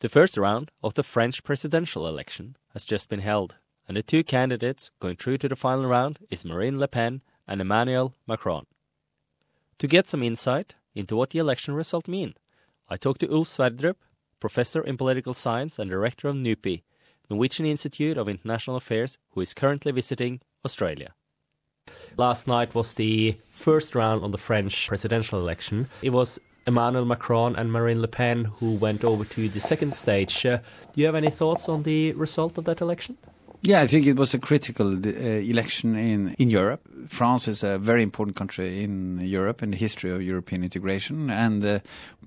The first round of the French presidential election has just been held, and the two candidates going through to the final round is Marine Le Pen and Emmanuel Macron. To get some insight into what the election result mean, I talked to Ulf Sverdrup, professor in political science and director of NUPI, Norwegian Institute of International Affairs, who is currently visiting Australia. Last night was the first round of the French presidential election. It was Emmanuel Macron and Marine Le Pen who went over to the second stage. Uh, do you have any thoughts on the result of that election? Yeah, I think it was a critical uh, election in, in Europe. France is a very important country in Europe in the history of European integration. And uh,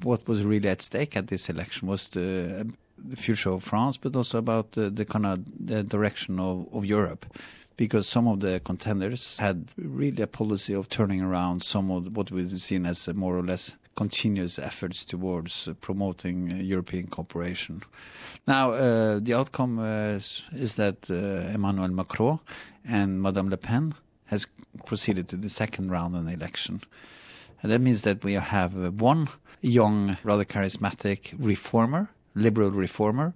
what was really at stake at this election was the, the future of France, but also about the, the kind of the direction of, of Europe because some of the contenders had really a policy of turning around some of what we've seen as more or less continuous efforts towards uh, promoting uh, European cooperation. Now, uh, the outcome uh, is that uh, Emmanuel Macron and Madame Le Pen has proceeded to the second round of the election. And that means that we have uh, one young, rather charismatic reformer, liberal reformer,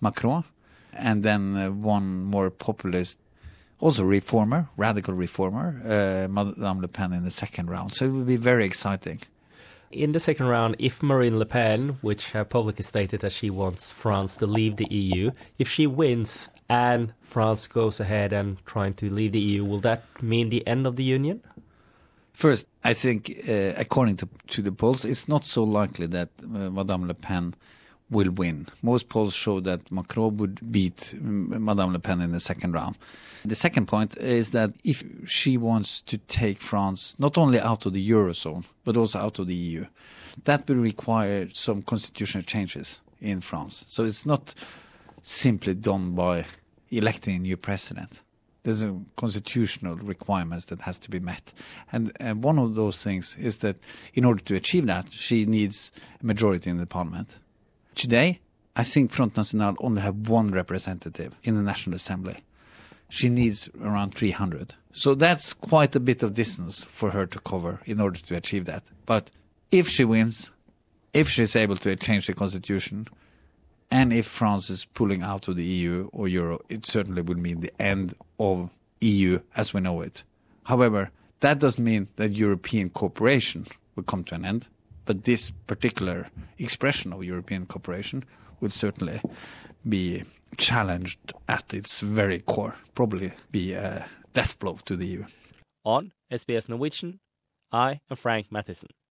Macron, and then one more populist also reformer, radical reformer, uh, Madame Le Pen in the second round. So it will be very exciting in the second round, if Marine Le Pen, which has publicly stated that she wants France to leave the EU, if she wins and France goes ahead and trying to leave the EU, will that mean the end of the union? First, I think, uh, according to, to, the polls, it's not so likely that uh, Madame Le Pen will win. Most polls show that Macron would beat Madame Le Pen in the second round. The second point is that if she wants to take France not only out of the Eurozone, but also out of the EU, that will require some constitutional changes in France. So it's not simply done by electing a new president. There's a constitutional requirements that has to be met. And, and one of those things is that in order to achieve that, she needs a majority in the parliament. Today, I think Front National only have one representative in the National Assembly. She needs around 300. So that's quite a bit of distance for her to cover in order to achieve that. But if she wins, if she's able to change the constitution, and if France is pulling out of the EU or Euro, it certainly would mean the end of EU as we know it. However, that doesn't mean that European cooperation will come to an end. But this particular expression of European cooperation would certainly be challenged at its very core, probably be a death blow to the EU. On SBS Norwegian, I am Frank Matheson.